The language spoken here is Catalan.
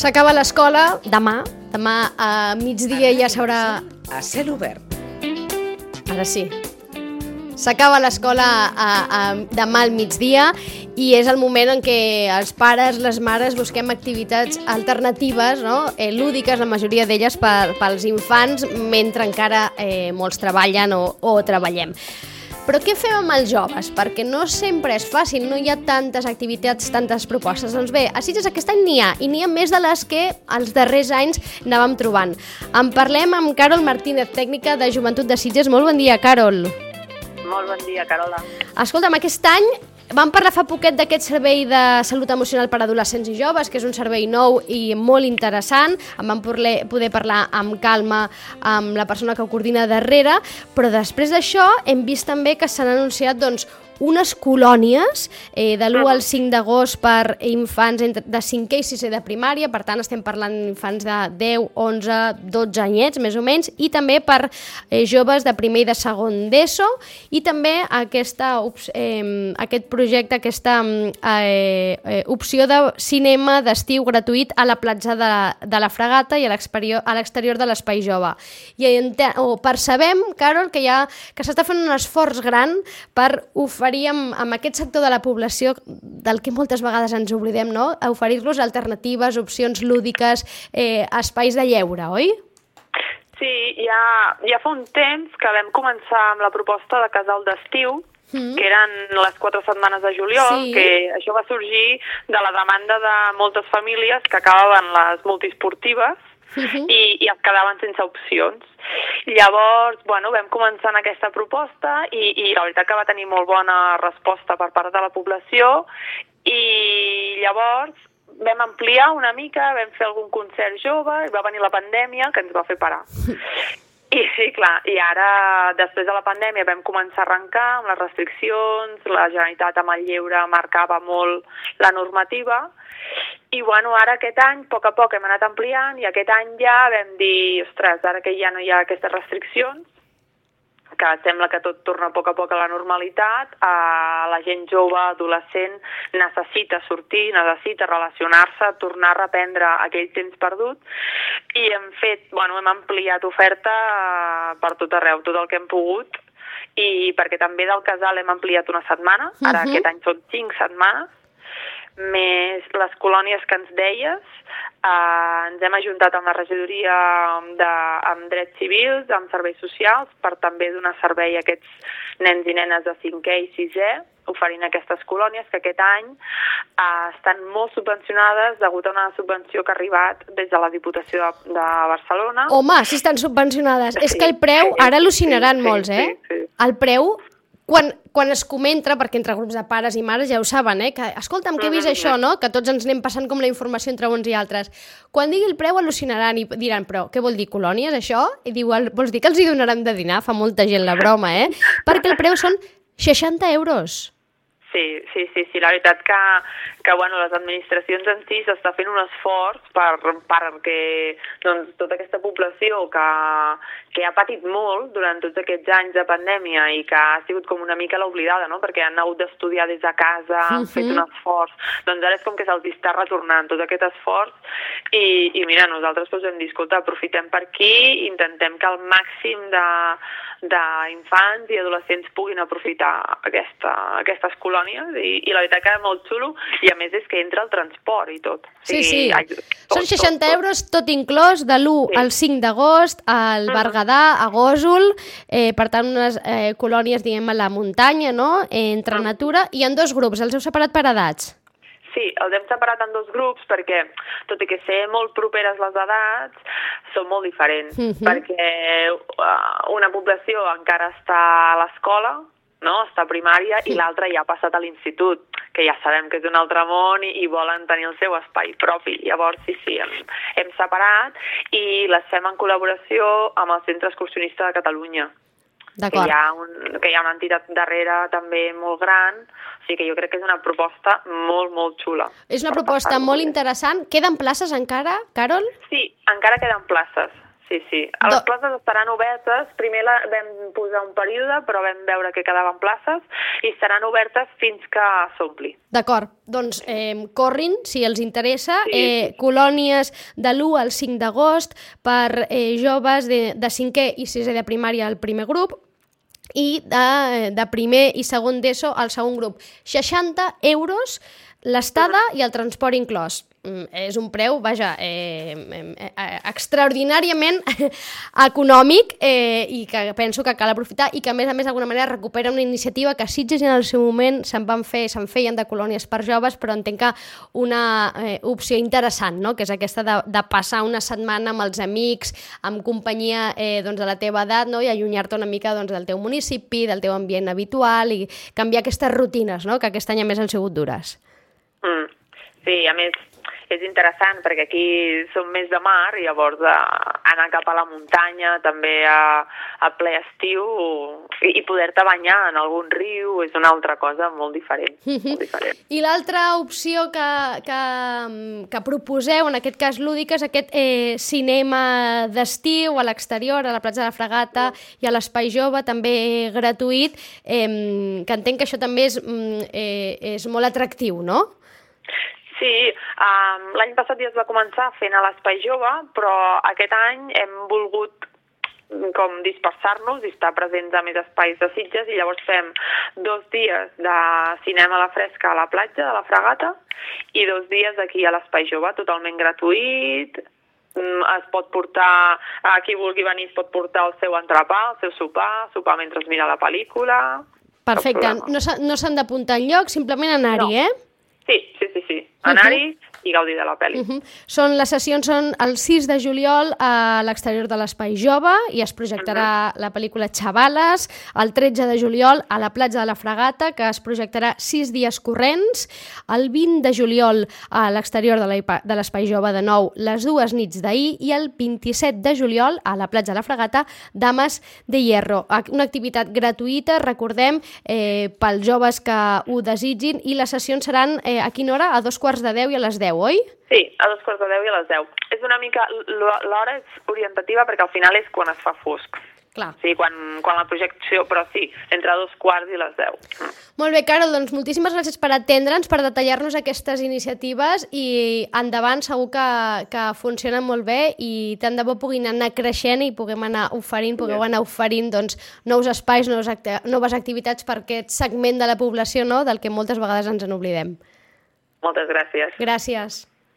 S'acaba l'escola demà. Demà a migdia ja s'haurà... A cel obert. Ara sí. S'acaba l'escola demà al migdia i és el moment en què els pares, les mares, busquem activitats alternatives, no? eh, lúdiques, la majoria d'elles per, pels infants, mentre encara eh, molts treballen o, o treballem. Però què fem amb els joves? Perquè no sempre és fàcil, no hi ha tantes activitats, tantes propostes. Doncs bé, a Sitges aquest any n'hi ha, i n'hi ha més de les que els darrers anys anàvem trobant. En parlem amb Carol Martínez, tècnica de Joventut de Sitges. Molt bon dia, Carol. Molt bon dia, Carola. Escolta'm, aquest any vam parlar fa poquet d'aquest servei de salut emocional per a adolescents i joves, que és un servei nou i molt interessant. En vam poder, parlar amb calma amb la persona que ho coordina darrere, però després d'això hem vist també que s'han anunciat doncs, unes colònies eh, de l'1 al 5 d'agost per infants entre, de 5è i 6è de primària, per tant estem parlant d'infants de 10, 11, 12 anyets, més o menys, i també per eh, joves de primer i de segon d'ESO, i també aquesta, ops- eh, aquest projecte, aquesta eh, eh, opció de cinema d'estiu gratuït a la platja de, de la Fragata i a l'exterior de l'Espai Jove. I o percebem, Carol, que, hi ha, que s'està fent un esforç gran per oferir amb, amb aquest sector de la població del que moltes vegades ens oblidem, no? A oferir-los alternatives, opcions lúdiques, eh, espais de lleure, oi? Sí, ja, ja fa un temps que vam començar amb la proposta de casal d'estiu, Mm. que eren les quatre setmanes de juliol, Sí. que això va sorgir de la demanda de moltes famílies que acabaven les multiesportives Mhm. i, i es quedaven sense opcions. Llavors, bueno, vam començar en aquesta proposta i, i la veritat que va tenir molt bona resposta per part de la població i llavors vam ampliar una mica, vam fer algun concert jove i va venir la pandèmia que ens va fer parar. I sí, clar, i ara, després de la pandèmia, vam començar a arrencar amb les restriccions, la Generalitat amb el lleure marcava molt la normativa, i bueno, ara aquest any, a poc a poc hem anat ampliant, i aquest any ja vam dir, ostres, ara que ja no hi ha aquestes restriccions, que sembla que tot torna a poc a poc a la normalitat, a la gent jove, adolescent, necessita sortir, necessita relacionar-se, tornar a reprendre aquell temps perdut, i hem fet, bueno, hem ampliat oferta eh, per tot arreu, tot el que hem pogut, i perquè també del casal hem ampliat una setmana, ara Mhm. aquest any són cinc setmanes, més les colònies que ens deies, eh, ens hem ajuntat amb la regidoria de, amb drets civils, amb serveis socials, per també donar servei a aquests nens i nenes de 5è i 6è, oferint aquestes colònies que aquest any eh, estan molt subvencionades degut a una subvenció que ha arribat des de la Diputació de, de Barcelona. Home, si estan subvencionades. És Sí, que el preu, sí, ara al·lucinaran sí, molts, eh? sí, sí. El preu, quan, quan es comenta, perquè entre grups de pares i mares ja ho saben, eh? Que, escolta'm, que he vist això, no? Que tots ens anem passant com la informació entre uns i altres. Quan digui el preu, al·lucinaran i diran, però què vol dir, colònies, això? I diu, "El- vols dir que els hi donaran de dinar? Fa molta gent la broma, eh? Perquè el preu són 60 euros. Sí, sí, sí, sí, la veritat que, que bueno, les administracions en si s'està fent un esforç per, perquè doncs, tota aquesta població que, que ha patit molt durant tots aquests anys de pandèmia i que ha sigut com una mica l'oblidada, no? perquè han hagut d'estudiar des de casa, han fet Mhm. un esforç, doncs ara és com que se'ls està retornant tot aquest esforç i, i mira, nosaltres doncs, hem dit, escolta, aprofitem per aquí, intentem que el màxim de d'infants i adolescents puguin aprofitar aquesta, aquestes colònies i, i la veritat que és molt xulo i a més és que entra el transport i tot. O Sí, sigui, sí. ai, tot, Són 60 tot, tot. euros tot inclòs de l'1 Sí. al 5 d'agost al Berguedà, a Gòsol, eh, per tant unes eh, colònies, diguem, a la muntanya, no?, eh, entre natura, i en dos grups, els heu separat per edats. Sí, els hem separat en dos grups perquè, tot i que ser molt properes les edats, són molt diferents. Mhm. Perquè uh, una població encara està a l'escola, no? està a primària, i l'altra ja ha passat a l'institut, que ja sabem que és un altre món i, i volen tenir el seu espai propi. Llavors, sí, sí, hem, hem separat i les fem en col·laboració amb el Centre Excursionista de Catalunya que hi, ha un, que hi ha una entitat darrere també molt gran, o sigui que jo crec que és una proposta molt, molt xula. És una proposta molt bé. interessant. Queden places encara, Carol? Sí, encara queden places. Sí, sí. A les places estaran obertes. Primer la, vam posar un període, però vam veure que quedaven places i estaran obertes fins que s'ompli. D'acord, doncs eh, corrin, si els interessa, Sí, eh, colònies de l'1 al 5 d'agost per eh, joves de, de 5è i 6è de primària al primer grup i de, de primer i segon d'ESO al segon grup. 60 euros l'estada i el transport inclòs. Mm, és un preu, vaja, eh, eh, eh, extraordinàriament econòmic eh, i que penso que cal aprofitar i que a més a més d'alguna manera recupera una iniciativa que Sitges en el seu moment se'n van fer, se'n feien de colònies per joves, però entenc que una eh, opció interessant, no? que és aquesta de, de passar una setmana amb els amics, amb companyia eh, doncs, de la teva edat no? i allunyar-te una mica doncs, del teu municipi, del teu ambient habitual i canviar aquestes rutines no? que aquest any a més han sigut dures. Mm. Sí, a més, és interessant perquè aquí som més de mar i llavors eh, anar cap a la muntanya també a, a ple estiu i, i poder-te banyar en algun riu és una altra cosa molt diferent. molt diferent. I l'altra opció que, que, que proposeu, en aquest cas lúdica, és aquest eh, cinema d'estiu a l'exterior, a la platja de la Fregata i a l'Espai Jove, també gratuït, eh, que entenc que això també és, mm, eh, és molt atractiu, no? Sí, um, l'any passat ja es va començar fent a l'Espai Jove, però aquest any hem volgut mm, com dispersar-nos i estar presents a més espais de Sitges i llavors fem dos dies de cinema a la fresca a la platja de la Fregata i dos dies aquí a l'Espai Jove totalment gratuït, Mm, es pot portar, a qui vulgui venir es pot portar el seu entrepà, el seu sopar, sopar mentre es mira la pel·lícula... Perfecte, no s'ha- no s'han d'apuntar enlloc, simplement anar-hi, No. eh? Sí, sí, sí, sí. Anar-hi i gaudir de la pel·li. Uh -huh. són, les sessions són el 6 de juliol a l'exterior de l'Espai Jove i es projectarà la pel·lícula Xavales, el 13 de juliol a la platja de la Fregata, que es projectarà 6 dies corrents, el 20 de juliol a l'exterior de l'Espai Jove de nou les dues nits d'ahir i el 27 de juliol a la platja de la Fregata Dames de Hierro. Una activitat gratuïta, recordem, eh, pels joves que ho desitgin i les sessions seran eh, a quina hora? A dos quarts de 10 i a les 10, oi? Sí, a dos quarts de deu i a les deu. És una mica... L'hora és orientativa perquè al final és quan es fa fosc. Clar. Sí, quan, quan la projecció... Però sí, entre dos quarts i les deu. Mm. Molt bé, Carol, doncs moltíssimes gràcies per atendre'ns, per detallar-nos aquestes iniciatives i endavant segur que, que funcionen molt bé i tant de bo puguin anar creixent i puguem anar oferint, pugueu anar oferint doncs, nous espais, nous acte noves activitats per aquest segment de la població no? del que moltes vegades ens en oblidem. Moltes gràcies. Gràcies.